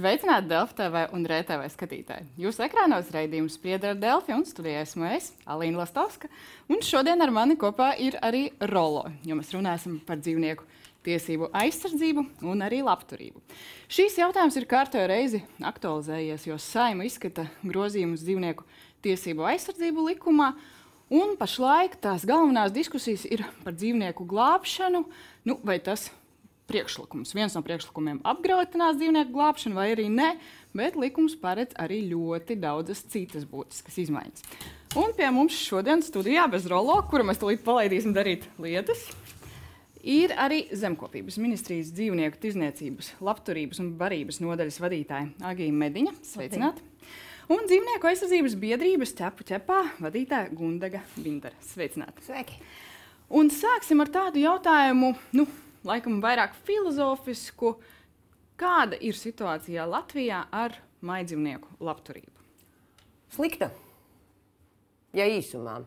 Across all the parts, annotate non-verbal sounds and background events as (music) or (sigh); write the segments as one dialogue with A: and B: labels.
A: Sveicināti TV un RTV skatītāji. Jūsu ekrānos raidījums sprieda ar Delfi un studijā esmu es, Alīna Lastovska. Un šodien ar mani kopā ir arī Rolo, jo mēs runāsim par dzīvnieku tiesību aizsardzību un arī labturību. Šīs jautājums ir kārtējo reizi aktualizējies, jo saima izskata grozījumus dzīvnieku tiesību aizsardzību likumā. Un pašlaik tās galvenās diskusijas ir par dzīvnieku glābšanu. Nu, vai tas priekšlikums. Viens no priekšlikumiem apgrautinās dzīvnieku glābšanu, vai arī ne, bet likums paredz arī ļoti daudzas citas būtiskas izmaiņas. Un pie mums šodien studijā bez rolo, kuru mēs tulīt palaidīsim darīt lietas, ir arī Zemkopības ministrijas dzīvnieku tirzniecības, labturības un barības nodaļas vadītāja Agija Mediņa. Sveicināti! Un dzīvnieku aizsardzības biedrības ķepu ķepā vadītāja Gundaga Bindara. Sveicināti!
B: Sveiki!
A: Un sāksim ar tādu jautājumu, nu, laikam vairāk filozofisku. Kāda ir situācija Latvijā ar maidzīvnieku labturību?
B: Slikta. Ja īsumā.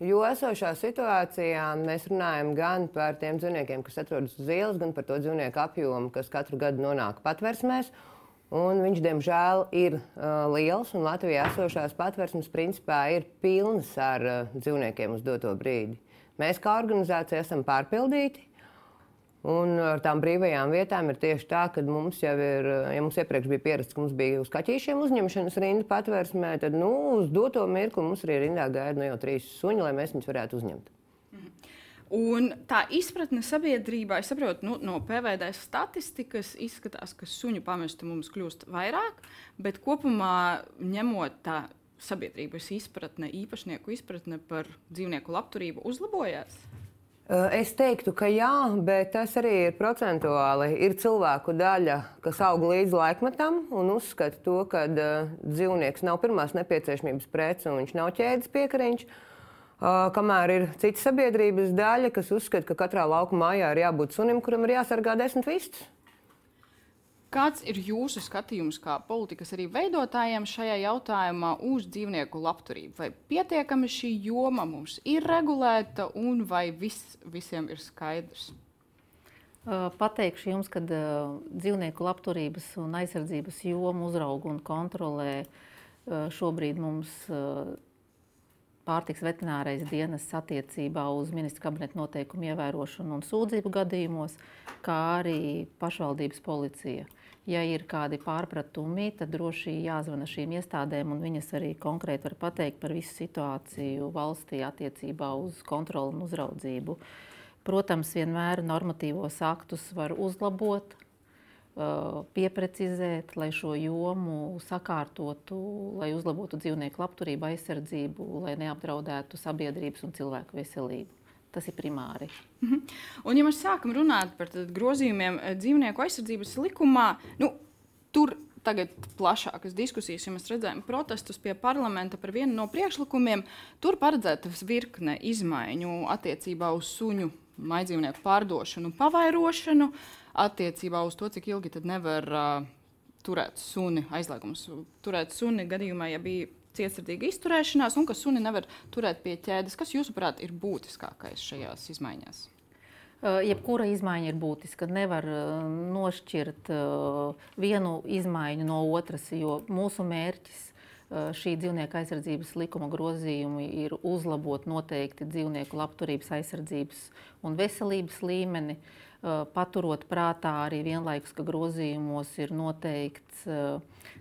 B: Jo esošā situācijā mēs runājam gan par tiem dzīvniekiem, kas atrodas uz ielas, gan par to dzīvnieku apjomu, kas katru gadu nonāk patversmēs. Un viņš, diemžēl, ir uh, liels, Latvijā esošās patversmes principā ir pilnas ar uh, dzīvniekiem uz doto brīdi. Mēs kā organizācija esam pārpildīti, Un ar tām brīvajām vietām ir tieši tā, ka mums jau ir, ja mums iepriekš bija pierasts, ka mums bija uz kaķīšiem uzņemšanas rinda patvērsmē, tad nu, uz doto mirkli mums arī rindā gaida nu, jau trīs suņi, lai mēs viņus varētu uzņemt.
A: Un tā izpratne sabiedrībā, es saprotu, nu, no PVD statistikas izskatās, ka suņu pamestu mums kļūst vairāk, bet kopumā ņemot tā sabiedrības izpratne, īpašnieku izpratne par dzīvnieku labturību uzlabojās.
B: Eh, es teiktu, ka jā, bet tas arī ir procentuāli. Ir cilvēku daļa, kas aug līdz laikmetam un uzskata to, ka uh, dzīvnieks nav pirmās nepieciešamības prece un viņš nav ķēdes piekariņš. Uh, kamēr ir cita sabiedrības daļa, kas uzskata, ka katrā lauka mājā ir jābūt sunim, kuram ir jāsargā desmit vistas.
A: Kāds ir jūsu skatījums kā politikas arī veidotājiem šajā jautājumā uz dzīvnieku labturību? Vai pietiekami šī joma mums ir regulēta un vai viss visiem ir skaidrs?
C: Pateikšu jums, ka dzīvnieku labturības un aizsardzības jomu uzrauga un kontrolē šobrīd mums pārtiks veterinārais dienests attiecībā uz ministra kabineta noteikumu ievērošanu un sūdzību gadījumos, kā arī pašvaldības policija. Ja ir kādi pārpratumi, tad droši jāzvana šīm iestādēm, un viņas arī konkrēti var pateikt par visu situāciju valstī attiecībā uz kontroli un uzraudzību. Protams, vienmēr normatīvos aktus var uzlabot, pieprecizēt, lai šo jomu sakārtotu, lai uzlabotu dzīvnieku labturību, aizsardzību, lai neapdraudētu sabiedrības un cilvēku veselību. Tas ir primāri.
A: Mm -hmm. Un, ja mēs sākam runāt par grozījumiem eh, dzīvnieku aizsardzības likumā, nu, tur tagad plašākas diskusijas, ja mēs redzējām protestus pie parlamenta par vienu no priekšlikumiem, tur paredzētas virkne izmaiņu attiecībā uz suņu maidzīvnieku pārdošanu pavairošanu, attiecībā uz to, cik ilgi nevar uh, turēt suni, aizliegums turēt suni gadījumā, ja bija cietsirdīga izturēšanās un ka suni nevar turēt pie ķēdes. Kas, jūsuprāt, ir būtiskākais šajās izmaiņās?
C: Jebkura izmaiņa ir būtiska. Nevar nošķirt vienu izmaiņu no otras, jo mūsu mērķis šī dzīvnieku aizsardzības likuma grozījumi ir uzlabot noteikti dzīvnieku labturības, aizsardzības un veselības līmeni. Paturot prātā arī vienlaikus, ka grozījumos ir noteikts,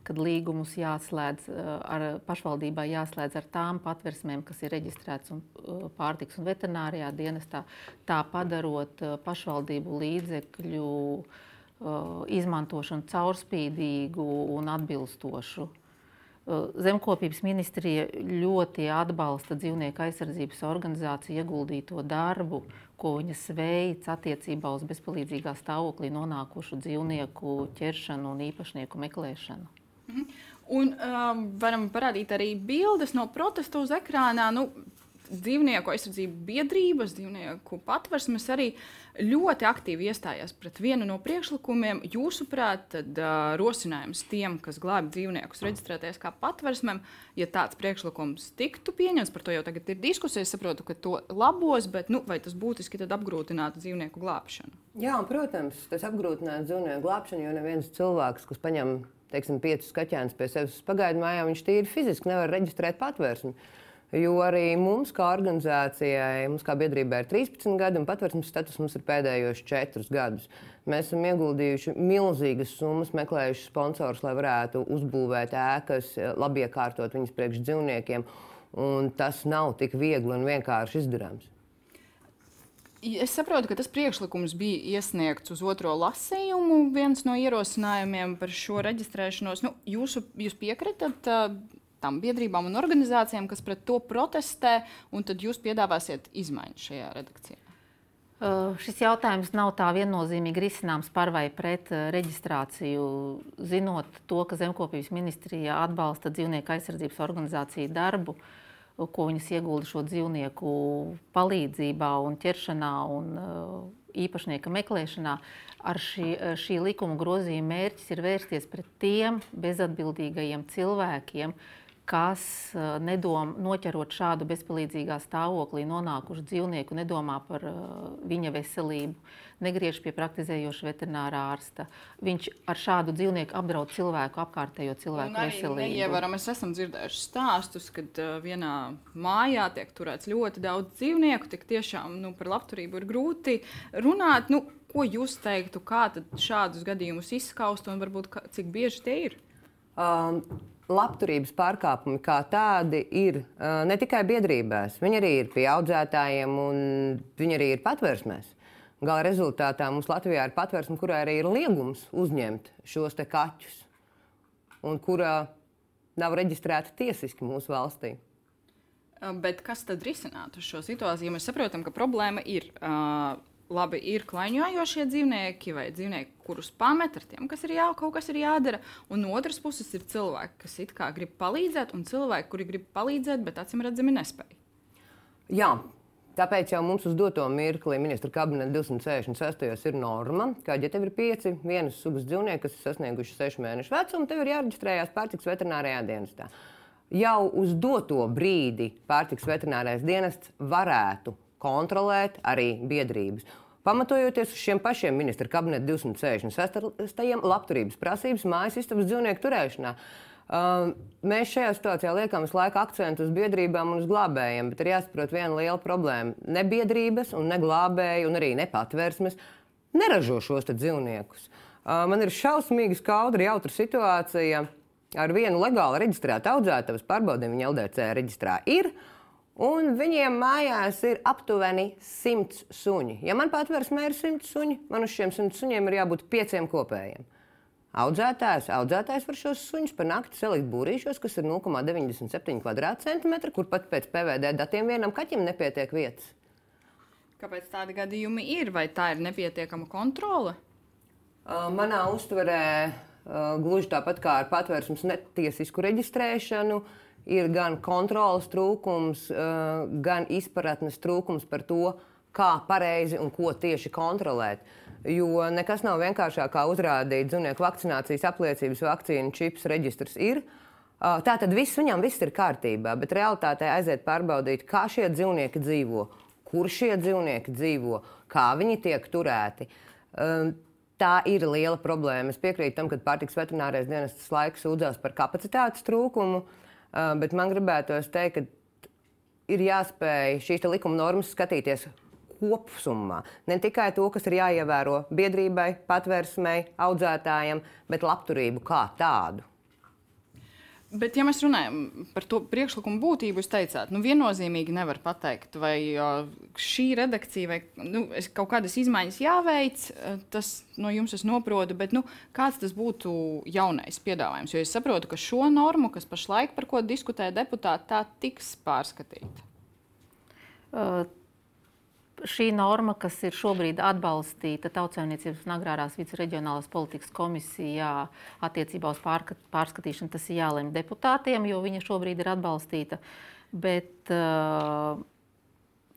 C: ka līgumus jāslēdz ar pašvaldībā jāslēdz ar tām patversmēm, kas ir reģistrētas un pārtiks un veterinārijā dienestā, tā padarot pašvaldību līdzekļu izmantošanu caurspīdīgu un atbilstošu. Zemkopības ministrija ļoti atbalsta dzīvnieku aizsardzības organizāciju ieguldīto darbu, ko viņas veids attiecībā uz bezpalīdzīgā stāvoklī nonākušu dzīvnieku ķeršanu un īpašnieku meklēšanu.
A: Mhm. Un um, varam parādīt arī bildes no protestu uz ekrānā. Nu, dzīvnieku aizsardzību biedrības, dzīvnieku patversmes arī ļoti aktīvi iestājās pret vienu no priekšlikumiem. Jūsuprāt, tad, uh, rosinājums tiem, kas glābj dzīvniekus, reģistrēties kā patversmēm, ja tāds priekšlikums tiktu pieņemts, par to jau tagad ir diskusija. Es saprotu, ka to labos, bet nu, vai tas būtiski apgrūtinātu dzīvnieku glābšanu?
B: Jā, protams, tas apgrūtinātu dzīvnieku glābšanu, jo neviens cilvēks, kas paņem teiksim, piecus kaķēnus pie sevis uz pagaidu mājām, viņš tīri fiziski nevar reģistrēt patvērsni. Jo arī mums, kā organizācijai, mums kā biedrībai ir 13 gadi, un patvērsmes status mums ir pēdējos 4 gadus. Mēs esam ieguldījuši milzīgas summas, meklējuši sponsorus, lai varētu uzbūvēt ēkas, labi iekārtot viņas priekš dzīvniekiem. Tas nav tik viegli un vienkārši izdarāms.
A: Es saprotu, ka tas priekšlikums bija iesniegts uz otro lasījumu. Viens no ierosinājumiem par šo reģistrēšanos. Nu, jūsu, jūs piekritat uh, tam biedrībām un organizācijām, kas pret to protestē, un tad jūs piedāvāsiet izmaiņas šajā redakcijā?
C: Uh, šis jautājums nav tā viennozīmīgi risināms par vai pret uh, reģistrāciju. Zinot to, ka Zemkopības ministrijā atbalsta dzīvnieku aizsardzības organizāciju darbu, uh, ko viņas iegulda šo dzīvnieku palīdzībā un ķeršanā un uh, īpašnieka meklēšanā. Ar šī, šī likuma grozījuma mērķis ir vērsties pret tiem bezatbildīgajiem cilvēkiem, kas uh, nedom, noķerot šādu bezpalīdzīgā stāvoklī nonākušu dzīvnieku, nedomā par uh, viņa veselību, negriež pie praktizējoša veterinārā ārsta. Viņš ar šādu dzīvnieku apdraud cilvēku, apkārtējo cilvēku un veselību.
A: Neievaram, mēs esam dzirdējuši stāstus, kad uh, vienā mājā tiek turēts ļoti daudz dzīvnieku. Tik tiešām nu, par labturību ir grūti runāt. Nu, ko jūs teiktu, kā šādus gadījumus izskaust un varbūt kā, cik bieži tie ir?
B: Um, labturības pārkāpumi kā tādi ir uh, ne tikai biedrībās, viņi arī ir pie audzētājiem un viņi arī ir patvērsmēs. Gala rezultātā mums Latvijā ir patvērsme, kurā arī ir liegums uzņemt šos kaķus, un kurā nav reģistrēta tiesiski mūsu valstī.
A: Bet kas tad risinātu šo situāciju? Mēs saprotam, ka problēma ir uh, labi, ir klaņojošie dzīvnieki vai dzīvnieki, kurus pamet ar tiem, kas ir jā, kaut kas ir jādara. Un no otras puses ir cilvēki, kas it kā grib palīdzēt, un cilvēki, kuri grib palīdzēt, bet acīm redzami nespēj.
B: Jā. Tāpēc jau mums uz doto mirkli ministra kabineta 266. ir norma, ka, ja tev ir pieci vienas sugas dzīvnieki, kas ir sasnieguši sešu mēnešu vecumu, tev ir jāreģistrējas pārtiks veterinārijā dienestā. Jau uz doto brīdi pārtiks veterinārais dienests varētu kontrolēt arī biedrības. Pamatojoties uz šiem pašiem ministra kabineta 266. labturības prasības mājas istabas dzīvnieku turēšanā. Uh, mēs šajā situācijā liekam visu laiku akcentu uz biedrībām un uz glābējiem, bet ir jāsaprot viena liela problēma. Ne biedrības, ne glābēji, un arī nepatvērsmes neražo šos dzīvniekus. Uh, man ir šausmīgi skaudra, jautra situācija ar vienu legāli reģistrētu audzētāju pārbaudījumu, viņa LDC reģistrā ir. Uh, Un viņiem mājās ir aptuveni 100 suņi. Ja man patvērsmē ir 100 suņi, man uz šiem 100 suņiem ir jābūt pieciem kopējiem. Audzētājs, audzētājs var šos suņus par nakti salikt būrīšos, kas ir 0,97 km2, kur pat pēc PVD datiem vienam kaķim nepietiek vietas.
A: Kāpēc tādi gadījumi ir? Vai tā ir nepietiekama kontrole?
B: Uh, manā uztverē, uh, gluži tāpat kā ar patvērsmes netiesisku reģistrēšanu, uh, ir gan kontrolas trūkums, eh, gan izpratnes trūkums par to, kā pareizi un ko tieši kontrolēt. Jo nekas nav vienkāršāk kā uzrādīt dzīvnieku vakcinācijas apliecības, vakcīnu čips, reģistrs ir. Eh, tā tad viss viņam viss ir kārtībā, bet realitātē aiziet pārbaudīt, kā šie dzīvnieki dzīvo, kur šie dzīvnieki dzīvo, kā viņi tiek turēti. Eh, tā ir liela problēma. Es piekrītu tam, ka pārtiks veterinārais dienestas laiks sūdzās par kapacitātes trūkumu. Uh, bet man gribētos teikt, ka ir jāspēj šīs likuma normas skatīties kopumā. Ne tikai to, kas ir jāievēro biedrībai, patvērsmei, audzētājiem, bet labturību kā tādu.
A: Bet, ja mēs runājam par to priekšlikumu būtību, jūs teicāt, nu, viennozīmīgi nevar pateikt, vai šī redakcija vai nu, kaut kādas izmaiņas jāveic. Tas no jums es noprotu, bet nu, kāds tas būtu jaunais piedāvājums? Jo es saprotu, ka šo normu, kas pašlaik par ko diskutē deputāti, tā tiks pārskatīta.
C: Uh, šī norma, kas ir šobrīd atbalstīta Tautsēmniecības un agrārās vidas reģionālās politikas komisijā attiecībā uz pārskatīšanu, tas ir jālemj deputātiem, jo viņa šobrīd ir atbalstīta. Bet, uh,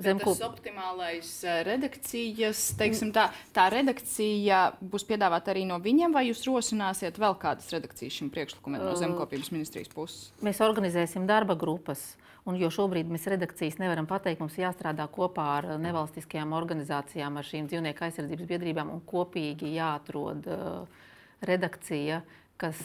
A: Zemkul... Tas optimālais uh, redakcijas, teiksim, tā, tā redakcija būs piedāvāta arī no viņiem, vai jūs rosināsiet vēl kādas redakcijas šim priekšlikumam no uh, Zemkopības ministrijas puses?
C: Mēs organizēsim darba grupas. Un, jo šobrīd mēs redakcijas nevaram pateikt, mums jāstrādā kopā ar nevalstiskajām organizācijām, ar šīm dzīvnieku aizsardzības biedrībām un kopīgi jāatrod uh, redakcija, kas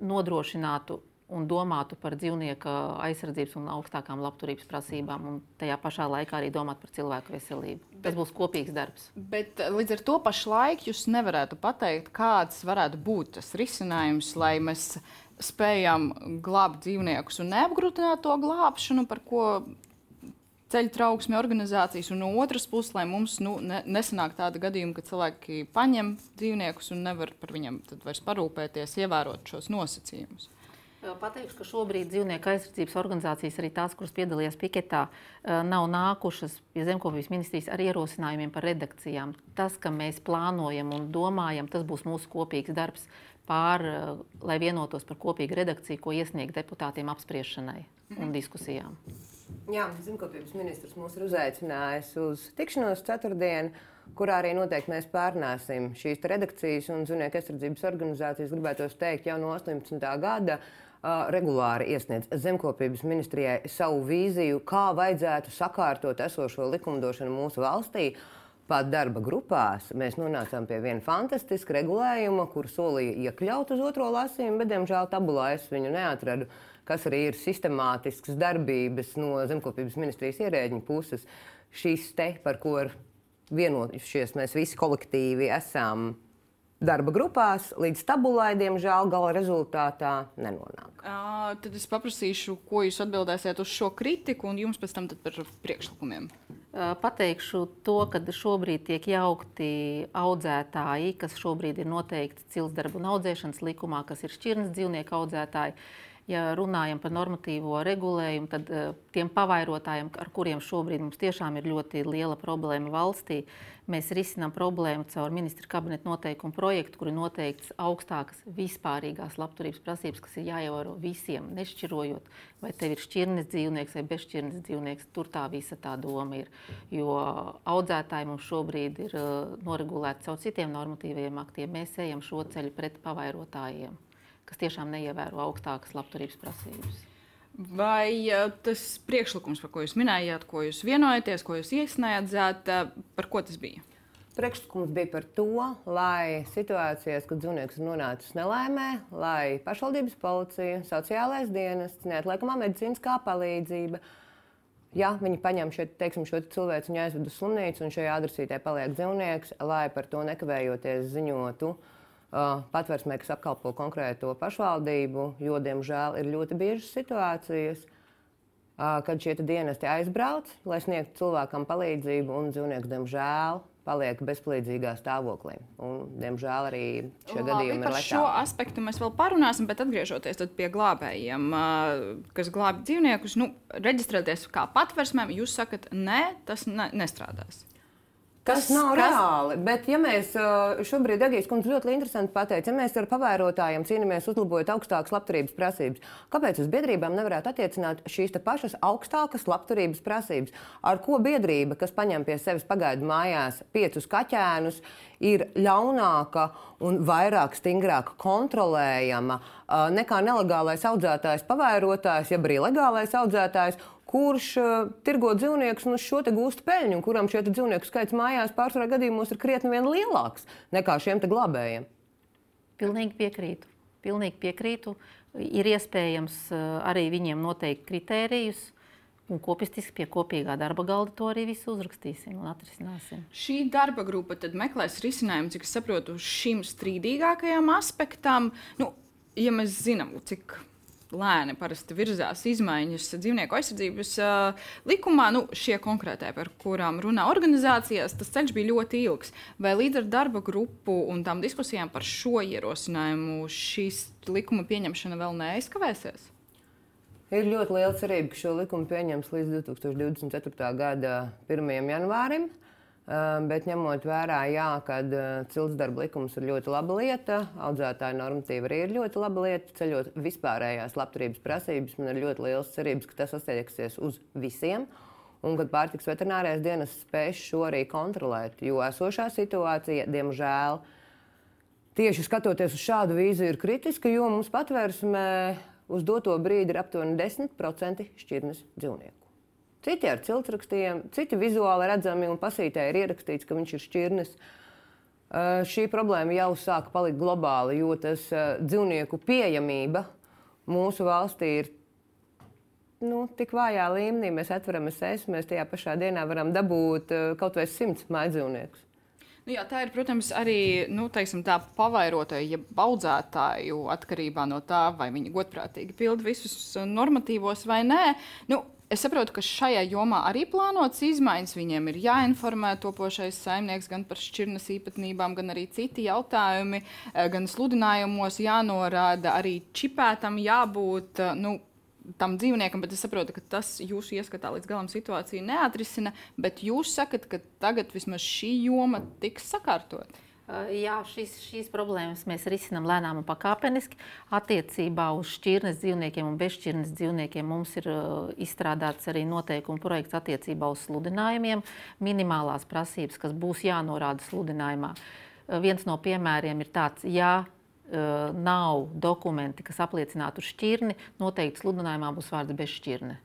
C: nodrošinātu un domātu par dzīvnieku aizsardzības un augstākām labturības prasībām, un tajā pašā laikā arī domāt par cilvēku veselību. Bet, Tas būs kopīgs darbs.
A: Bet eh, līdz ar to pašlaik jūs nevarētu pateikt, kāds varētu būt tas risinājums, lai mēs spējam glābt dzīvniekus un neapgrūtināt to glābšanu, par ko ceļu trauksmi organizācijas, un no otras puses, lai mums nu, ne, nesanāk tāda gadījuma, ka cilvēki paņem dzīvniekus un nevar par viņiem vairs parūpēties, ievērot šos nosacījumus.
C: Pateikšu, ka šobrīd dzīvnieku aizsardzības organizācijas, arī tās, kuras piedalījās piketā, nav nākušas pie zemkopības ministrijas ar ierosinājumiem par redakcijām. Tas, ka mēs plānojam un domājam, tas būs mūsu kopīgs darbs pār, lai vienotos par kopīgu redakciju, ko iesniegt deputātiem apspriešanai un diskusijām.
B: Jā, zemkopības ministrs mūs ir uzaicinājis uz tikšanos ceturtdienu kurā arī noteikti mēs pārnāsim šīs redakcijas un dzīvnieku aizsardzības organizācijas, gribētu teikt, jau no 18. gada regulāri iesniedz zemkopības ministrijai savu vīziju, kā vajadzētu sakārtot esošo likumdošanu mūsu valstī. Pat darba grupās mēs nonācām pie viena fantastiska regulējuma, kur solīja iekļaut uz otro lasījumu, bet, diemžēl, tabulā es viņu neatradu, kas arī ir sistemātisks darbības no zemkopības ministrijas ierēģiņa puses. Šīs te, par ko ir vienojušies, mēs visi kolektīvi esam darba grupās, līdz tabulai, diemžēl, gala rezultātā nenonāk.
A: Uh, tad es paprasīšu, ko jūs atbildēsiet uz šo kritiku, un jums pēc tam par priekšlikumiem.
C: Pateikšu to, ka šobrīd tiek jaukti audzētāji, kas šobrīd ir noteikti ciltsdarbu un audzēšanas likumā, kas ir šķirnes dzīvnieku audzētāji. Ja runājam par normatīvo regulējumu, tad uh, tiem pavairotājiem, ar kuriem šobrīd mums tiešām ir ļoti liela problēma valstī, mēs risinām problēmu caur ministra kabineta noteikumu projektu, kur ir noteikts augstākas vispārīgās labturības prasības, kas ir jāievēro visiem, nešķirojot, vai tev ir šķirnes dzīvnieks vai bezšķirnes dzīvnieks. Tur tā visa tā doma ir. Jo audzētāji mums šobrīd ir uh, noregulēti caur citiem normatīviem aktiem. Mēs ejam šo ceļu pret pavairotājiem kas tiešām neievēro augstākas labturības prasības.
A: Vai tas priekšlikums, par ko jūs minējāt, ko jūs vienojaties, ko jūs iesniedzāt, par ko tas bija?
B: Priekšlikums bija par to, lai situācijās, kad dzīvnieks ir nonācis nelaimē, lai pašvaldības policija, sociālais dienests, neatliekamā medicīniskā palīdzība, ja viņi paņem šo, teiksim, šo cilvēku un aizved uz slimnīcu, un šajā adresītē paliek dzīvnieks, lai par to nekavējoties ziņotu uh, patversmē, kas apkalpo konkrēto pašvaldību, jo, diemžēl, ir ļoti biežas situācijas, kad šie dienesti aizbrauc, lai sniegtu cilvēkam palīdzību, un dzīvnieks, diemžēl, paliek bezpalīdzīgā stāvoklī. Un, diemžēl arī šie Labi, gadījumi ir
A: letāli. Par šo aspektu mēs vēl parunāsim, bet atgriežoties pie glābējiem, kas glābj dzīvniekus, nu, reģistrēties kā patversmēm, jūs sakat, nē, tas ne, nestrādās.
B: Tas nav kas... reāli. Bet, ja mēs šobrīd, Dagijas kundze, ļoti interesanti pateica, ja mēs ar pavērotājiem cīnāmies uzlabojot augstākas labturības prasības, kāpēc uz biedrībām nevarētu attiecināt šīs pašas augstākas labturības prasības? Ar ko biedrība, kas paņem pie sevis pagaidu mājās piecus kaķēnus, ir ļaunāka un vairāk stingrāk kontrolējama nekā nelegālais audzētājs, pavērotājs, jeb arī legālais audzētājs? Kurš uh, tirgo dzīvniekus un uz šo gūst peļņu, un kuram šie dzīvnieku skaits mājās pārsvarā gadījumos ir krietni vien lielāks nekā šiem glābējiem.
C: Pilnīgi piekrītu. Pilnīgi piekrītu. Ir iespējams uh, arī viņiem noteikt kritērijus. Un kopistiski pie kopīgā darba galda to arī visu uzrakstīsim un atrisināsim.
A: Šī darba grupa meklēs risinājumu, cik es saprotu, šīm strīdīgākajām aspektām. Nu, ja mēs zinām, cik lēni parasti virzās izmaiņas dzīvnieku aizsardzības uh, likumā. Nu, šie konkrētie, par kurām runā organizācijas, tas ceļš bija ļoti ilgs. Vai līdz ar darba grupu un tām diskusijām par šo ierosinājumu šīs likuma pieņemšana vēl neaizkavēsies?
B: Ir ļoti liela cerība, ka šo likumu pieņems līdz 2024. gada 1. janvārim. Uh, bet ņemot vērā, jā, ka eh, ciltsdarba likums ir ļoti laba lieta, audzētāja normatīva arī ir ļoti laba lieta, ceļot vispārējās labturības prasības, man ir ļoti liels cerības, ka tas attieksies uz visiem. Un kad pārtiks veterinārais dienas spēs šo arī kontrolēt, jo esošā situācija, diemžēl, tieši skatoties uz šādu vīziju, ir kritiska, jo mums patvērsmē uz doto brīdi ir aptuveni 10% šķirnes dzīvnieku. Citi ar ciltsrakstiem, citi vizuāli redzami un pasītē ir ierakstīts, ka viņš ir šķirnes. šī problēma jau sāka palikt globāla, jo tas dzīvnieku pieejamība mūsu valstī ir nu, tik vājā līmenī. Mēs atveram SES, mēs tajā pašā dienā varam dabūt kaut vai simts mājdzīvniekus.
A: Nu, jā, tā ir, protams, arī nu, teiksim, tā pavairotāja, ja audzētāju atkarībā no tā, vai viņi godprātīgi pilda visus normatīvos vai nē. Nu, Es saprotu, ka šajā jomā arī plānotas izmaiņas. Viņiem ir jāinformē topošais saimnieks gan par šķirnes īpatnībām, gan arī citi jautājumi, eh, gan sludinājumos jānorāda arī čipētam jābūt. Eh, nu, tam dzīvniekam, bet es saprotu, ka tas jūsu ieskatā līdz galam situāciju neatrisina. Bet jūs sakat, ka tagad vismaz šī joma tiks sakārtot.
C: Jā, šīs, šīs problēmas mēs risinām lēnām un pakāpeniski. Attiecībā uz šķirnes dzīvniekiem un bezšķirnes dzīvniekiem mums ir uh, izstrādāts arī noteikumu projekts attiecībā uz sludinājumiem, minimālās prasības, kas būs jānorāda sludinājumā. Uh, viens no piemēriem ir tāds, ja uh, nav dokumenti, kas apliecinātu šķirni, noteikti sludinājumā būs vārds bezšķirne.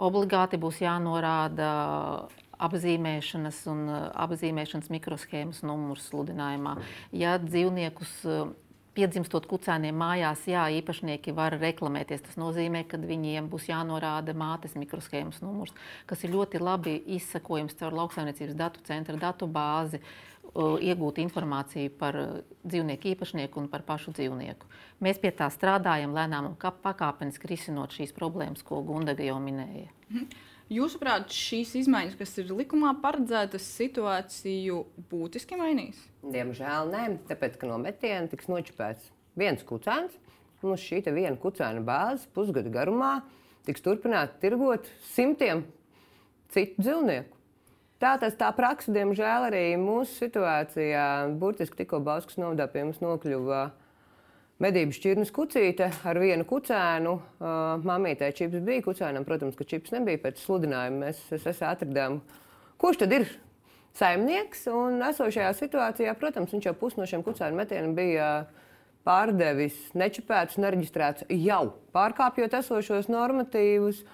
C: Obligāti būs jānorāda apzīmēšanas un uh, apzīmēšanas mikroshēmas numurs sludinājumā. Ja dzīvniekus uh, piedzimstot kucēniem mājās, jā, īpašnieki var reklamēties. Tas nozīmē, ka viņiem būs jānorāda mātes mikroshēmas numurs, kas ir ļoti labi izsakojams caur lauksaimniecības datu centra datu bāzi, uh, iegūt informāciju par dzīvnieku īpašnieku un par pašu dzīvnieku. Mēs pie tā strādājam lēnām un pakāpeniski risinot šīs problēmas, ko Gundaga jau minēja. Mhm.
A: Jūsuprāt, šīs izmaiņas, kas ir likumā paredzētas, situāciju būtiski mainīs?
B: Diemžēl nē, tāpēc, ka no metiena tiks nočipēts viens kucēns. Mums šī viena kucēna bāze pusgada garumā tiks turpināta tirgot simtiem citu dzīvnieku. Tā tas tā praksa, diemžēl, arī mūsu situācijā. Burtiski tikko Bauskas novadā pie mums nokļuva uh, medību šķirnes kucīte ar vienu kucēnu. Uh, Māmītē čips bija kucēnam, protams, ka čips nebija pēc sludinājuma. Mēs, es, es atradām, kurš tad ir saimnieks. Un esošajā situācijā, protams, viņš jau pus no šiem kucēnu metieniem bija pārdevis nečipētus, nereģistrētus jau pārkāpjot esošos normatīvus.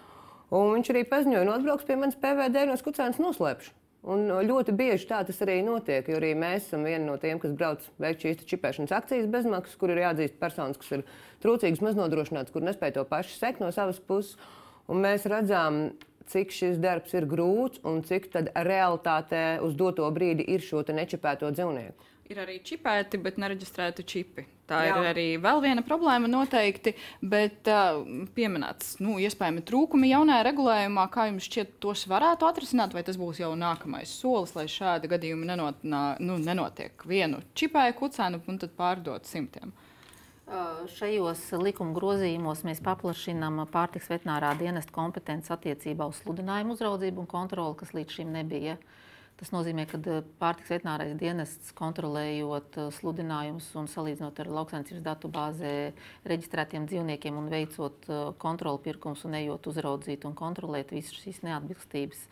B: Un viņš arī paziņoja, ka atbrauks pie manis PVD no kucēnas noslēpšu. Un ļoti bieži tā tas arī notiek, jo arī mēs esam vieni no tiem, kas brauc veikt šīs čipēšanas akcijas bezmaksas, kur ir jāatzīst personas, kas ir trūcīgas, maznodrošinātas, kur nespēj to pašu sekt no savas puses. Un mēs redzam, cik šis darbs ir grūts un cik realitātē uz doto brīdi ir šo nečipēto dzīvnieku
A: ir arī čipēti, bet nereģistrēti čipi. Tā Jā. ir arī vēl viena problēma noteikti, bet uh, pieminēts, nu, iespējami trūkumi jaunajā regulējumā, kā jums šķiet, tos varētu atrisināt, vai tas būs jau nākamais solis, lai šādi gadījumi nenot, nu, nenotiek vienu čipēju kucēnu un tad pārdot simtiem.
C: Uh, šajos likuma grozījumos mēs paplašinām pārtiks veterinārā dienesta kompetenci attiecībā uz sludinājumu uzraudzību un kontroli, kas līdz šim nebija. Uh, Tas nozīmē, ka eh, pārtiks veterinārais dienests kontrolējot eh, sludinājumus un salīdzinot ar lauksainicības datu bāzē reģistrētiem dzīvniekiem un veicot eh, kontroli pirkums un ejot uzraudzīt un kontrolēt visas šīs neatbilstības,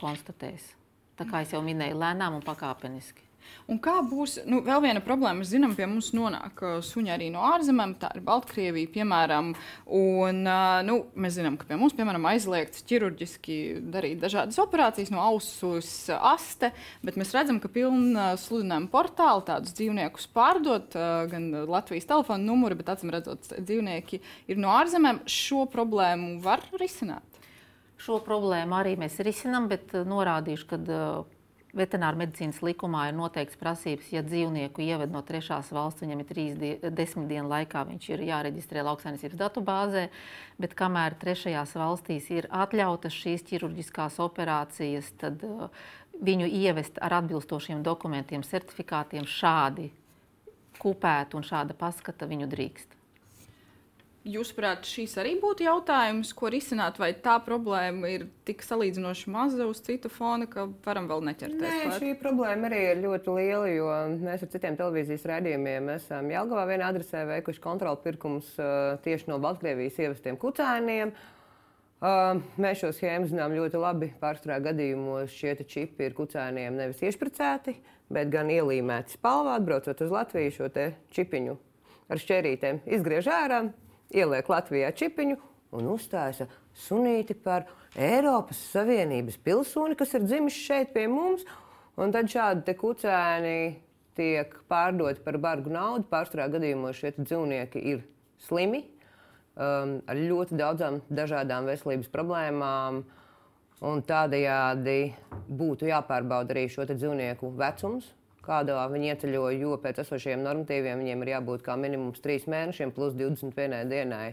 C: konstatēs. Tā kā jau minēju, lēnām un pakāpeniski.
A: Un kā būs, nu, vēl viena problēma, mēs zinām, pie mums nonāk uh, suņi arī no ārzemēm, tā ir Baltkrievija, piemēram. Un, uh, nu, mēs zinām, ka pie mums, piemēram, aizliegts ķirurģiski darīt dažādas operācijas no ausus aste, bet mēs redzam, ka pilna sludinājuma portāli tādus dzīvniekus pārdot, uh, gan Latvijas telefona numuri, bet acīm redzot, dzīvnieki ir no ārzemēm. Šo problēmu var risināt.
C: Šo problēmu arī mēs risinām, bet norādīšu, ka Veterināra medicīnas likumā ir noteikts prasības, ja dzīvnieku ieved no trešās valsts, viņam ir trīs die, desmit dienu laikā, viņš ir jāreģistrē lauksainicības datubāzē, bet kamēr trešajās valstīs ir atļautas šīs ķirurģiskās operācijas, tad uh, viņu ievest ar atbilstošiem dokumentiem, certifikātiem šādi kupēt un šāda paskata viņu drīkst.
A: Jūsuprāt, šīs arī būtu jautājums, ko risināt, vai tā problēma ir tik salīdzinoši maza uz citu fona, ka varam vēl neķerties
B: Nē, klāt? Šī problēma arī ir ļoti liela, jo mēs ar citiem televīzijas raidījumiem esam Jelgavā vienā adresē veikuši kontrolu pirkumus uh, tieši no Baltkrievijas ievestiem kucēniem. Uh, mēs šo schēmu zinām ļoti labi. Pārstrā gadījumos šie čipi ir kucēniem nevis iešpricēti, bet gan ielīmēti spalvā, atbraucot uz Latviju šo čipiņu ar šķērītēm izgriež ārā ieliek Latvijā čipiņu un uzstājas sunīti par Eiropas Savienības pilsoni, kas ir dzimis šeit pie mums. Un tad šādi kucēni tiek pārdoti par bargu naudu. Pārsvarā gadījumos šie dzīvnieki ir slimi, um, ar ļoti daudzām dažādām veselības problēmām. Tādējādi būtu jāpārbauda arī šo dzīvnieku vecums, kādā viņi ieceļo, jo pēc esošajiem normatīviem viņiem ir jābūt kā minimums 3 mēnešiem plus 21 dienai.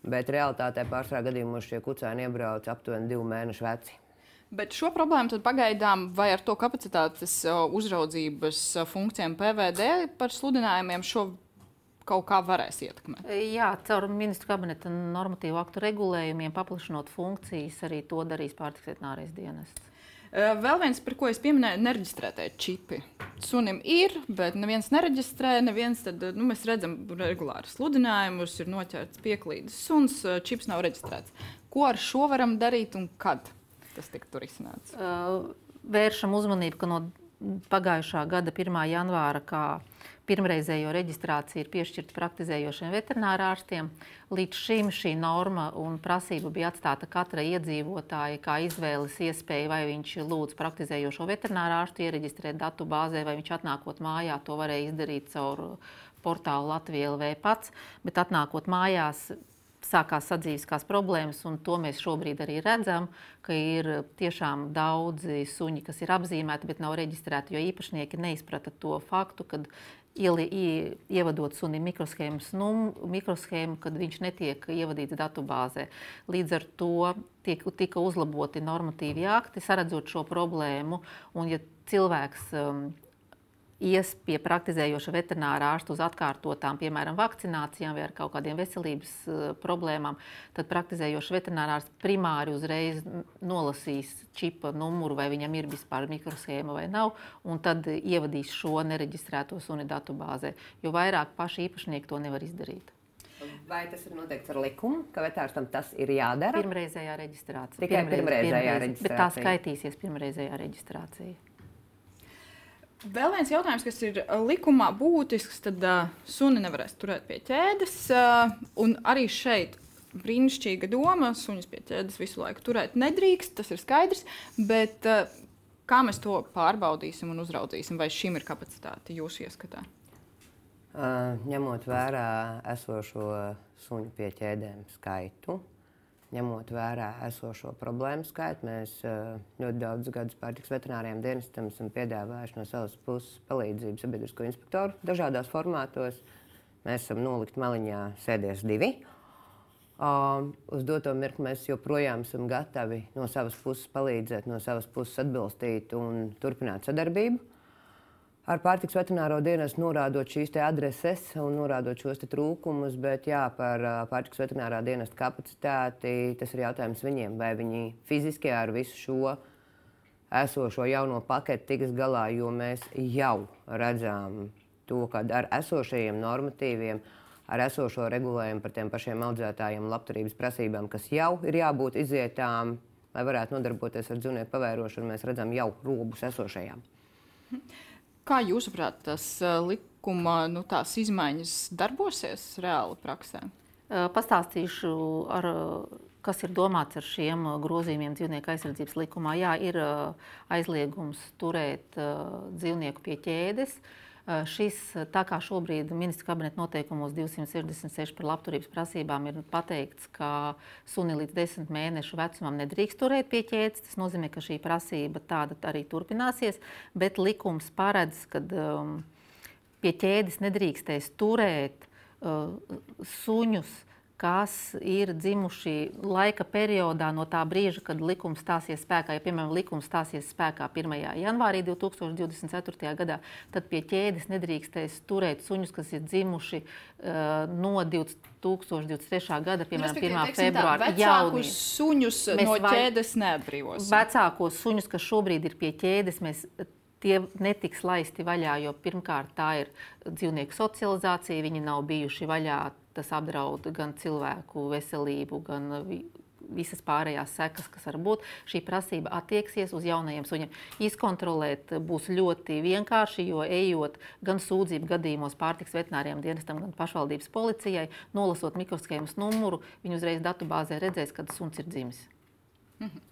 B: Bet realitātē pārsvarā gadījumos šie kucēni iebrauc aptuveni 2 mēnešu veci.
A: Bet šo problēmu pagaidām vai ar to kapacitātes uzraudzības funkcijām PVD par sludinājumiem šo kaut kā varēs ietekmēt?
C: Jā, caur ministru kabineta normatīvu aktu regulējumiem, paplašinot funkcijas, arī to darīs pārtiks veterinārais dienests.
A: Vēl viens, par ko es pieminēju, ir nereģistrētie čipi. Sunim ir, bet neviens nereģistrē. Neviens tad, nu, mēs redzam, regulāri sludinājumus, ir noķerts pieklīdes suns, čips nav reģistrēts. Ko ar šo varam darīt un kad? tas tiktu risināts?
C: Vēršam uzmanību, ka no pagājušā gada 1. janvāra, kā pirmreizējo reģistrāciju ir piešķirta praktizējošiem veterinārārstiem. Līdz šim šī norma un prasība bija atstāta katrai iedzīvotājai kā izvēles iespēja, vai viņš lūdz praktizējošo veterinārārstu iereģistrēt datu bāzē, vai viņš atnākot mājā to varēja izdarīt caur portālu Latvijas LV pats, bet atnākot mājās sākās sadzīviskās problēmas, un to mēs šobrīd arī redzam, ka ir tiešām daudzi suņi, kas ir apzīmēti, bet nav reģistrēti, jo īpašnieki neizprata to faktu, ka ieli, ievadot suni mikroshēmas num, mikroshēmu, kad viņš netiek ievadīts datubāzē. Līdz ar to tiek, tika uzlaboti normatīvi akti, saredzot šo problēmu, un ja cilvēks um, ies pie praktizējoša veterinārā ārsta uz atkārtotām, piemēram, vakcinācijām vai ar kaut kādiem veselības uh, problēmām, tad praktizējoša veterinārārs primāri uzreiz nolasīs čipa numuru, vai viņam ir vispār mikroshēma vai nav, un tad ievadīs šo nereģistrēto suni datubāzē, jo vairāk paši īpašnieki to nevar izdarīt.
B: Vai tas ir noteikts ar likumu, ka vetārstam tas ir jādara?
C: Pirmreizējā reģistrācija.
B: Tikai pirmreizējā, pirmreizējā reģistrācija.
C: Bet tā skaitīsies pirmreizējā reģistrācija.
A: Vēl viens jautājums, kas ir uh, likumā būtisks, tad uh, suni nevarēs turēt pie ķēdes. Uh, un arī šeit brīnišķīga doma, suņus pie ķēdes visu laiku turēt nedrīkst, tas ir skaidrs. Bet uh, kā mēs to pārbaudīsim un uzraudzīsim, vai šim ir kapacitāte jūsu ieskatā?
B: Uh, ņemot vērā esošo suņu pie ķēdēm skaitu, ņemot vērā esošo problēmu skaitu, mēs eh, ļoti daudz gadus pārtiks veterināriem dienestam esam piedāvājuši no savas puses palīdzību sabiedrisko inspektoru dažādos formātos. Mēs esam nolikt maliņā sēdies divi. Um, uz doto mirkli mēs joprojām esam gatavi no savas puses palīdzēt, no savas puses atbalstīt un turpināt sadarbību ar pārtiks veterināro dienestu norādot šīs adreses un norādot šos trūkumus, bet jā, par pārtiks veterinārā dienesta kapacitāti tas ir jautājums viņiem, vai viņi fiziski ar visu šo esošo jauno paketi tiks galā, jo mēs jau redzam to, ka ar esošajiem normatīviem, ar esošo regulējumu par tiem pašiem audzētājiem, labturības prasībām, kas jau ir jābūt izietām, lai varētu nodarboties ar dzīvnieku pavērošanu, mēs redzam jau robus esošajām. (laughs)
A: Kā jūsuprāt, tas eh, likuma nu, izmaiņas darbosies reāli praksē?
C: Eh, pastāstīšu, ar, kas ir domāts ar šiem grozījumiem dzīvnieku aizsardzības likumā. Jā, ir eh, aizliegums turēt dzīvnieku pie ķēdes. Uh, Eh, šis, tā kā šobrīd ministra kabineta noteikumos 266 par labturības prasībām ir pateikts, ka suni līdz 10 mēnešu vecumam nedrīkst turēt pie ķēdes, tas nozīmē, ka šī prasība tāda arī turpināsies, bet likums paredz, ka um, pie ķēdes nedrīkstēs turēt uh, suņus kas ir dzimuši laika periodā no tā brīža, kad likums stāsies spēkā. Ja, piemēram, likums stāsies spēkā 1. janvārī 2024. gadā, tad pie ķēdes nedrīkstēs turēt suņus, kas ir dzimuši uh, no 2023. gada, piemēram, 1. februāra.
A: Jaunus suņus mēs no ķēdes neatbrīvosim.
C: Vecākos suņus, kas šobrīd ir pie ķēdes, mēs tie netiks laisti vaļā, jo pirmkārt tā ir dzīvnieku socializācija, viņi nav bijuši vaļā tas apdraud gan cilvēku veselību, gan visas pārējās sekas, kas var būt. Šī prasība attieksies uz jaunajiem suņiem. Izkontrolēt būs ļoti vienkārši, jo ejot gan sūdzību gadījumos pārtiks veterināriem dienestam, gan pašvaldības policijai, nolasot mikroshēmas numuru, viņi uzreiz datubāzē redzēs, kad suns ir dzimis. Mhm.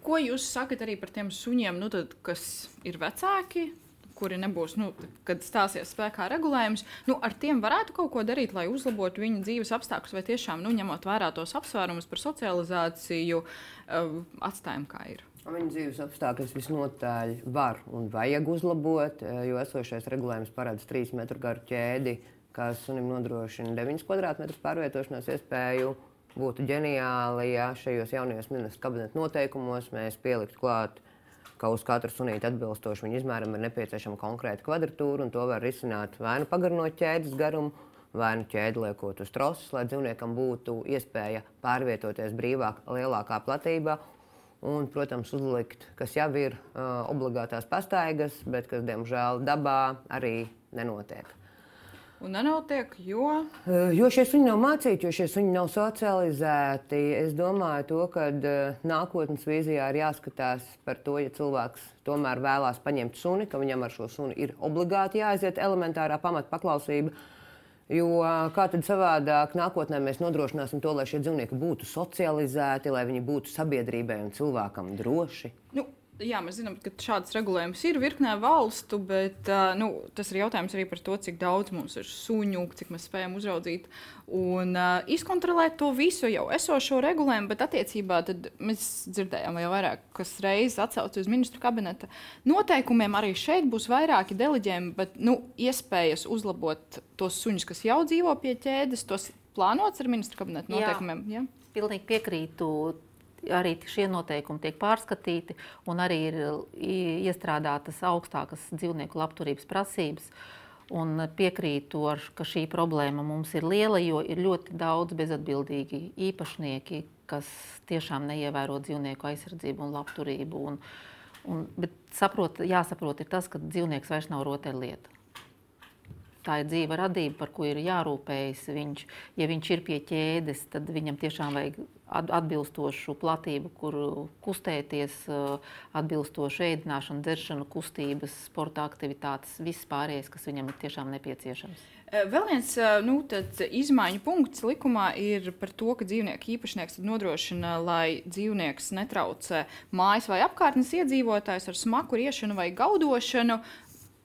A: ko jūs sakat arī par tiem suņiem, nu, tad, kas ir vecāki? Kuri nebūs, nu, kad stāsies spēkā regulējums, nu, ar tiem varētu kaut ko darīt, lai uzlabotu viņu dzīves apstākļus, vai tiešām, nu, ņemot vērā tos apsvērumus par socializāciju, uh, atstājam kā ir.
B: Viņa dzīves apstākļus visnotaļ var un vajag uzlabot, jo esošais regulējums paredz 3 metru garu ķēdi, kas sunim nodrošina 9 kvadrātmetrus pārvietošanās iespēju. Būtu ģeniāli, ja šajos jaunajos ministru kabineta noteikumos mēs pieliktu klāt, ka uz katru sunīti atbilstoši viņa izmēram ir nepieciešama konkrēta kvadratūra, un to var risināt vai nu pagarinot ķēdes garumu, vai nu ķēdi liekot uz troses, lai dzīvniekam būtu iespēja pārvietoties brīvāk, lielākā platībā. Un, protams, uzlikt, kas jau ir uh, obligātās pastaigas, bet kas, diemžēl, dabā arī nenotiek.
A: Un nenotiek, jo.
B: Uh, jo šie suņi nav mācīti, jo šie suņi nav socializēti. Es domāju, to, ka uh, nākotnes vīzijā ir jāskatās par to, ja cilvēks tomēr vēlās paņemt suni, ka viņam ar šo suni ir obligāti jāaiziet elementārā pamatpaklausība. Jo kā tad savādāk nākotnē mēs nodrošināsim to, lai šie dzīvnieki būtu socializēti, lai viņi būtu sabiedrībai un cilvēkam droši?
A: Nu, Jā, mēs zinām, ka šāds regulējums ir virknē valstu, bet nu, tas ir jautājums arī par to, cik daudz mums ir suņu, cik mēs spējam uzraudzīt un uh, izkontrolēt to visu jau esošo regulējumu. Bet attiecībā mēs dzirdējām jau vairāk, kas reizes atsaucas uz ministru kabineta noteikumiem. Arī šeit būs vairāki deleģējumi, bet nu, iespējas uzlabot tos suņus, kas jau dzīvo pie ķēdes, tos plānots ar ministru kabineta noteikumiem. Jā.
C: Ja? Pilnīgi piekrītu arī šie noteikumi tiek pārskatīti un arī ir iestrādātas augstākas dzīvnieku labturības prasības. Un piekrītu, ar, ka šī problēma mums ir liela, jo ir ļoti daudz bezatbildīgi īpašnieki, kas tiešām neievēro dzīvnieku aizsardzību un labturību. Un, un, bet saprot, jāsaprot, ir tas, ka dzīvnieks vairs nav rotaļlieta. Tā ir dzīva radība, par ko ir jārūpējas. Viņš, ja viņš ir pie ķēdes, tad viņam tiešām vajag atbilstošu platību, kur kustēties, atbilstošu ēdināšanu, dzeršanu, kustības, sporta aktivitātes, viss pārējais, kas viņam ir tiešām nepieciešams.
A: Vēl viens nu, izmaiņu punkts likumā ir par to, ka dzīvnieku īpašnieks nodrošina, lai dzīvnieks netraucē mājas vai apkārtnes iedzīvotājus ar smaku riešanu vai gaudošanu.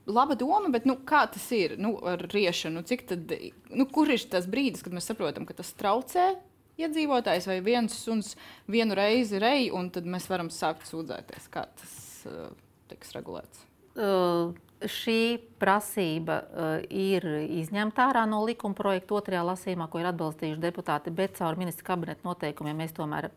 A: Laba doma, bet nu, kā tas ir nu, ar riešanu? Tad, nu, kur ir tas brīdis, kad mēs saprotam, ka tas traucē iedzīvotājs vai viens suns vienu reizi rei, un tad mēs varam sākt sūdzēties, kā tas uh, tiks regulēts.
C: Uh, šī prasība uh, ir izņemta ārā no likuma projekta otrajā lasījumā, ko ir atbalstījuši deputāti, bet caur ministra kabineta noteikumiem mēs tomēr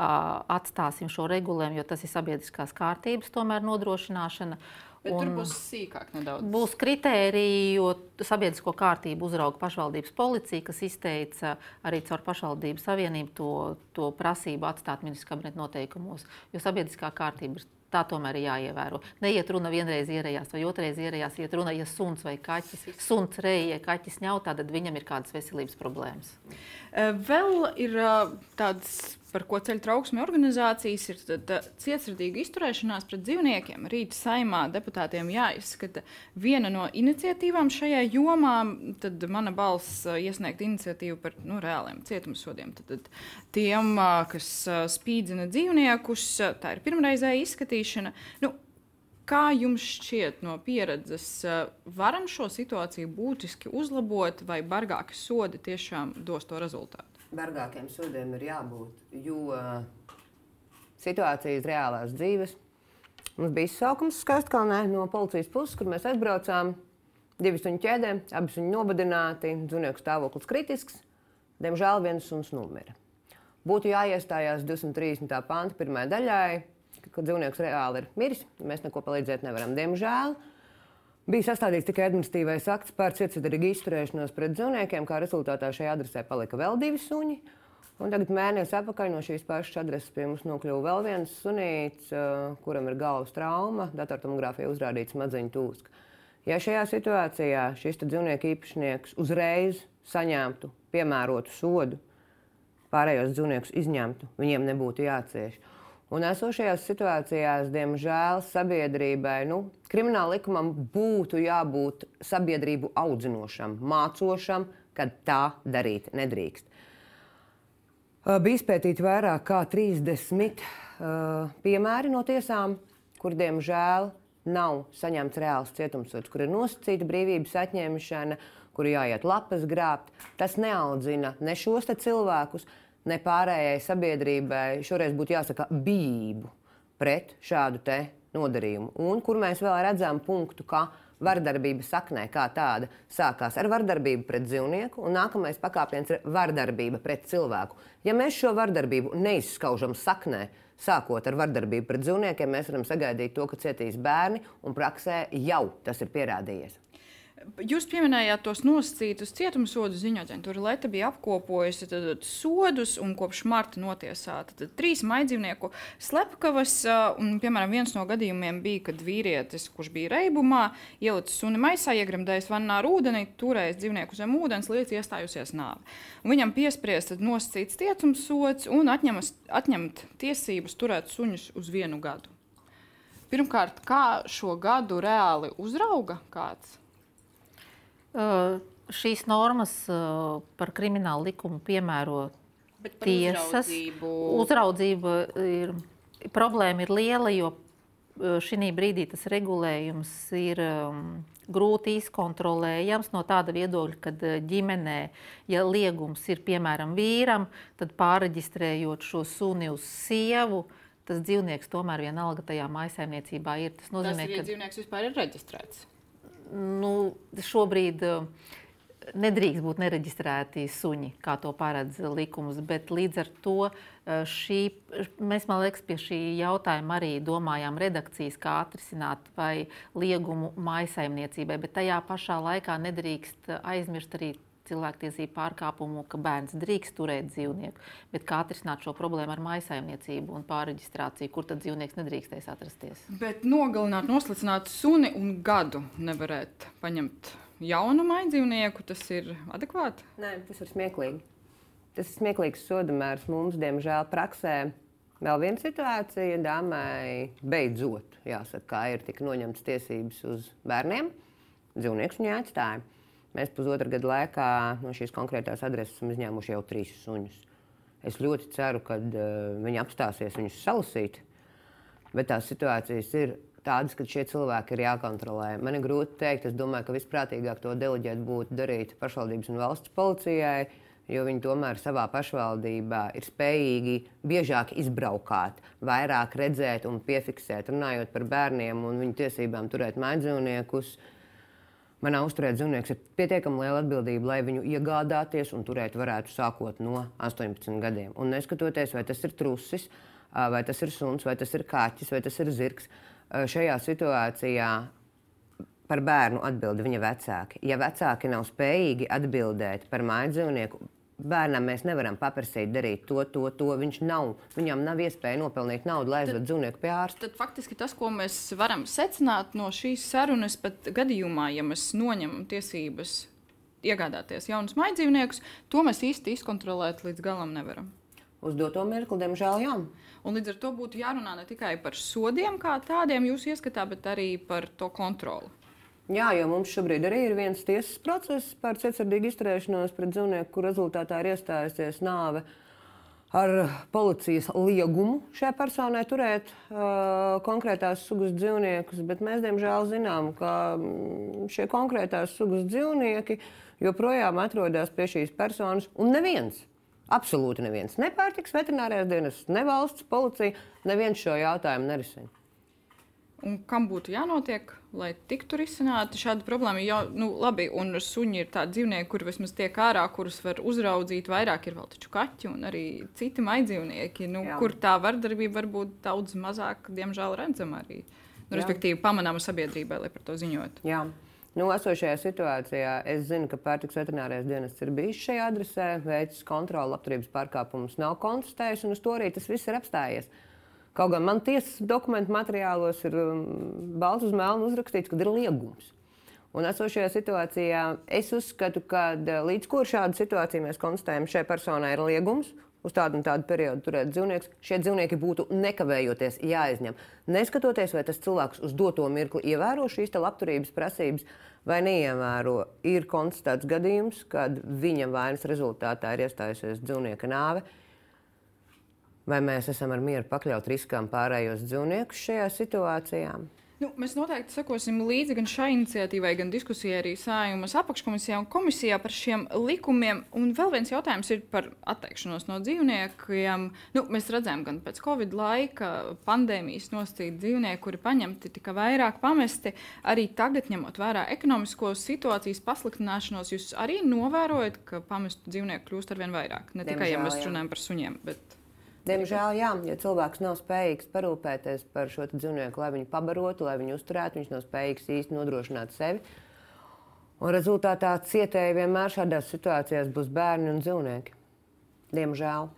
C: atstāsim šo regulējumu, jo tas ir sabiedriskās kārtības nodrošināšana.
A: Bet un tur būs sīkāk nedaudz.
C: Būs kritēriji, jo sabiedrisko kārtību uzrauga pašvaldības policija, kas izteica arī caur pašvaldību savienību to, to prasību atstāt ministru kabineta noteikumos. Jo sabiedriskā kārtība ir tā tomēr ir jāievēro. Neiet runa vienreiz ierējās vai otrreiz ierējās, iet runa, ja suns vai kaķis, suns reija, kaķis ņautā, tad viņam ir kādas veselības problēmas.
A: Vēl ir tādas par ko ceļu trauksmi organizācijas, ir cietsirdīga izturēšanās pret dzīvniekiem. Rīt saimā deputātiem jāizskata viena no iniciatīvām šajā jomā. Tad mana balss iesniegt iniciatīvu par nu, reāliem cietumsodiem. Tad, tad tiem, kas spīdzina dzīvniekus, tā ir pirmreizēja izskatīšana. Nu, Kā jums šķiet no pieredzes, varam šo situāciju būtiski uzlabot, vai bargāki sodi tiešām dos to rezultātu?
B: bargākiem sodiem ir jābūt. Jo uh, situācijas reālās dzīves. Mums bija izsaukums Skaistkalnē no policijas puses, kur mēs aizbraucām. Divi suņu ķēdē, abi suņi nobadināti, dzīvnieku stāvoklis kritisks. Diemžēl viens suns nomira. Būtu jāiestājās 230. panta pirmajai daļai, kad dzīvnieks reāli ir miris. Mēs neko palīdzēt nevaram. Diemžēl Bija sastādīts tikai administratīvais akts par cietsirdīgu izturēšanos pret dzīvniekiem, kā rezultātā šajā adresē palika vēl divi suņi. Un tagad mēnesis atpakaļ no šīs pašas adreses pie mums nokļuva vēl viens sunīts, uh, kuram ir galvas trauma, datortomogrāfija uzrādīta smadzeņu tūska. Ja šajā situācijā šis dzīvnieku īpašnieks uzreiz saņemtu piemērotu sodu, pārējos dzīvniekus izņemtu, viņiem nebūtu jācieš. Un esošajās situācijās, diemžēl, sabiedrībai, nu, krimināla likumam būtu jābūt sabiedrību audzinošam, mācošam, kad tā darīt nedrīkst. Bija izpētīti vairāk kā 30 uh, piemēri no tiesām, kur diemžēl nav saņemts reāls cietumsots, kur ir nosacīta brīvības atņemšana, kur jāiet lapas grābt. Tas neaudzina ne šos cilvēkus, ne pārējai sabiedrībai. Šoreiz būtu jāsaka bijību pret šādu nodarījumu. Un kur mēs vēl redzam punktu, ka vardarbība saknē kā tāda sākās ar vardarbību pret dzīvnieku, un nākamais pakāpiens ir vardarbība pret cilvēku. Ja mēs šo vardarbību neizskaužam saknē, sākot ar vardarbību pret dzīvniekiem, mēs varam sagaidīt to, ka cietīs bērni, un praksē jau tas ir pierādījies.
A: Jūs pieminējāt tos nosacītus cietumsodu ziņot, tur Lieta bija apkopojusi tad, sodus un kopš marta notiesāta tad, trīs maidzīvnieku slepkavas. Un, piemēram, viens no gadījumiem bija, kad vīrietis, kurš bija reibumā, ielicis suni maisā, iegremdējis vannā ar ūdeni, turējis dzīvnieku zem ūdens, līdz iestājusies nāve. Un viņam piespriezt nosacīts cietumsods un atņemas, atņemt tiesības turēt suņus uz vienu gadu. Pirmkārt, kā šo gadu reāli uzrauga kāds?
C: Šīs normas par kriminālu likumu piemēro tiesas. Uzraudzību. Uzraudzība ir, problēma ir liela, jo šī brīdī tas regulējums ir um, grūti izkontrolējams no tāda viedokļa, ka ģimenē, ja liegums ir piemēram vīram, tad pārreģistrējot šo suni uz sievu, tas dzīvnieks tomēr vienalga tajā maisaimniecībā ir.
A: Tas nozīmē, tas, ja ka dzīvnieks vispār ir reģistrēts
C: nu, šobrīd eh, nedrīkst būt nereģistrēti suņi, kā to paredz likums. Bet līdz ar to eh, šī, mēs, man liekas, pie šī jautājuma arī domājām redakcijas, kā atrisināt vai liegumu maisaimniecībai, bet tajā pašā laikā nedrīkst aizmirst arī cilvēktiesību pārkāpumu, ka bērns drīkst turēt dzīvnieku, bet kā atrisināt šo problēmu ar maisaimniecību un pārreģistrāciju, kur tad dzīvnieks nedrīkstēs atrasties.
A: Bet nogalināt, noslicināt suni un gadu nevarētu paņemt jaunu maidzīvnieku, tas ir adekvāti?
B: Nē, tas ir smieklīgi. Tas ir smieklīgs sodamērs mums, diemžēl, praksē. Vēl viena situācija, dāmai beidzot, jāsaka, ir tik noņemtas tiesības uz bērniem. Dzīvnieks viņai atstāja. Mēs pusotra gada laikā no šīs konkrētās adreses esam izņēmuši jau trīs suņus. Es ļoti ceru, ka uh, viņi apstāsies viņus salasīt, bet tās situācijas ir tādas, ka šie cilvēki ir jākontrolē. Man ir grūti pateikt, es domāju, ka visprātīgāk to deleģēt būtu darīt pašvaldības un valsts policijai, jo viņi tomēr savā pašvaldībā ir spējīgi biežāk izbraukāt, vairāk redzēt un piefiksēt, runājot par bērniem un viņu tiesībām turēt maidzīvniekus. Uh, Manā uzturēt dzīvnieks ir pietiekami liela atbildība, lai viņu iegādāties un turēt varētu sākot no 18 gadiem. Un neskatoties, vai tas ir trusis, vai tas ir suns, vai tas ir kaķis, vai tas ir zirgs, šajā situācijā par bērnu atbild viņa vecāki. Ja vecāki nav spējīgi atbildēt par mājas dzīvnieku, bērnam mēs nevaram paprasīt darīt to, to, to. Viņš nav, viņam nav iespēja nopelnīt naudu, lai aizvedu dzīvnieku pie ārsta.
A: Tad faktiski tas, ko mēs varam secināt no šīs sarunas, pat gadījumā, ja mēs noņemam tiesības iegādāties jaunus maidzīvniekus, to mēs īsti izkontrolēt līdz galam nevaram.
B: Uz doto mirkli, diemžēl, jā.
A: Un līdz ar to būtu jārunā ne tikai par sodiem kā tādiem jūsu ieskatā, bet arī par to kontroli.
B: Jā, jo mums šobrīd arī ir viens tiesas process par cietsirdīgu izturēšanos pret dzīvnieku, kur rezultātā ir iestājusies nāve ar policijas liegumu šai personai turēt uh, konkrētās sugas dzīvniekus. Bet mēs, diemžēl, zinām, ka mm, šie konkrētās sugas dzīvnieki joprojām atrodas pie šīs personas, un neviens. Absolūti neviens. Ne pārtiks veterinārais dienas, ne valsts policija, neviens šo jautājumu nerisina.
A: Un kam būtu jānotiek, lai tiktu risināta šāda problēma? Jo, nu, labi, un suņi ir tādi dzīvnieki, kur vismaz tiek ārā, kurus var uzraudzīt. Vairāk ir vēl taču kaķi un arī citi maidzīvnieki, nu, Jā. kur tā vardarbība var būt daudz mazāk, diemžēl, redzama arī. Nu, respektīvi, pamanāma sabiedrībai, lai par to ziņot.
B: Jā. Nu, esošajā situācijā es zinu, ka pārtiks veterinārais dienests ir bijis šajā adresē, veicis kontroli, labturības pārkāpumus nav konstatējis, un uz to arī tas viss ir apstājies. Kaut gan man tiesas dokumentu materiālos ir um, balts uz melnu uzrakstīts, ka ir liegums. Un esošajā situācijā es uzskatu, ka līdz ko šāda situācija mēs konstatējam, šai personai ir liegums. Uz tādu un tādu periodu turēt dzīvniekus, šie dzīvnieki būtu nekavējoties jāizņem. Neskatoties, vai tas cilvēks uz doto mirkli ievēro šīs labturības prasības vai neievēro, ir konstatēts gadījums, kad viņa vainas rezultātā ir iestājusies dzīvnieka nāve. Vai mēs esam ar mieru pakļaut riskām pārējos dzīvniekus šajā situācijā?
A: Nu, mēs noteikti sekosim līdzi gan šai iniciatīvai, gan diskusijai arī Sājumas apakškomisijā un komisijā par šiem likumiem. Un vēl viens jautājums ir par atteikšanos no dzīvniekiem. Nu, mēs redzam, gan pēc Covid laika pandēmijas nosacīt dzīvnieki, kuri paņemti tika vairāk pamesti. Arī tagad, ņemot vērā ekonomisko situācijas pasliktināšanos, jūs arī novērojat, ka pamestu dzīvnieku kļūst arvien vairāk. Ne tikai, ja mēs runājam par suņiem. Bet...
B: Diemžēl, jā, ja cilvēks nav spējīgs parūpēties par šo dzīvnieku, lai viņu pabarotu, lai viņu uzturētu, viņš nav spējīgs īsti nodrošināt sevi. Un rezultātā cietēji vienmēr šādās situācijās būs bērni un dzīvnieki. Diemžēl.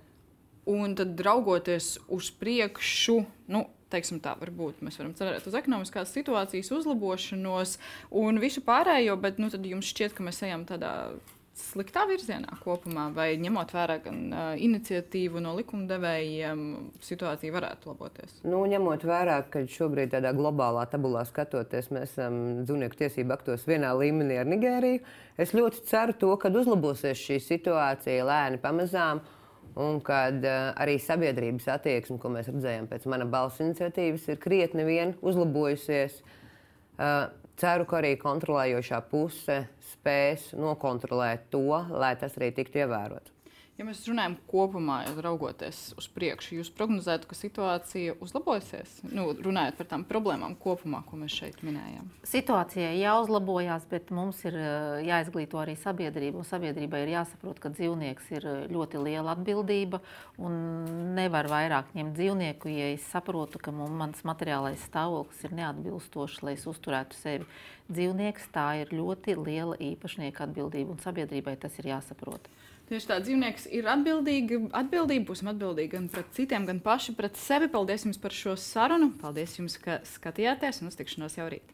A: Un tad raugoties uz priekšu, nu, teiksim tā, varbūt mēs varam cerēt uz ekonomiskās situācijas uzlabošanos un visu pārējo, bet nu, tad jums šķiet, ka mēs ejam tādā sliktā virzienā kopumā, vai ņemot vērā gan uh, iniciatīvu no likumdevējiem, situācija varētu laboties?
B: Nu, ņemot vērā, ka šobrīd tādā globālā tabulā skatoties, mēs esam dzīvnieku tiesību aktos vienā līmenī ar Nigēriju, es ļoti ceru to, ka uzlabosies šī situācija lēni pamazām. Un kad uh, arī sabiedrības attieksme, ko mēs redzējām pēc mana balss iniciatīvas, ir krietni vien uzlabojusies. Uh, ceru, ka arī kontrolējošā puse spēs nokontrolēt to, lai tas arī tiktu ievērots.
A: Ja mēs runājam kopumā, raugoties uz priekšu, jūs prognozētu, ka situācija uzlabosies? Nu, runājot par tām problēmām kopumā, ko mēs šeit minējām.
C: Situācija jāuzlabojās, bet mums ir eh, jāizglīto arī sabiedrība. Sabiedrībai ir jāsaprot, ka dzīvnieks ir eh, ļoti liela atbildība un nevar vairāk ņemt dzīvnieku, ja es saprotu, ka mans materiālais stāvoklis ir neatbilstošs, lai es uzturētu sevi. Dzīvnieks tā ir ļoti liela īpašnieka atbildība un sabiedrībai tas ir jāsaprot.
A: Tieši tā, dzīvnieks ir atbildīga, atbildība, būsim atbildīgi gan pret citiem, gan paši pret sevi. Paldies jums par šo sarunu. Paldies jums, ka skatījāties un uz tikšanos jau rīt.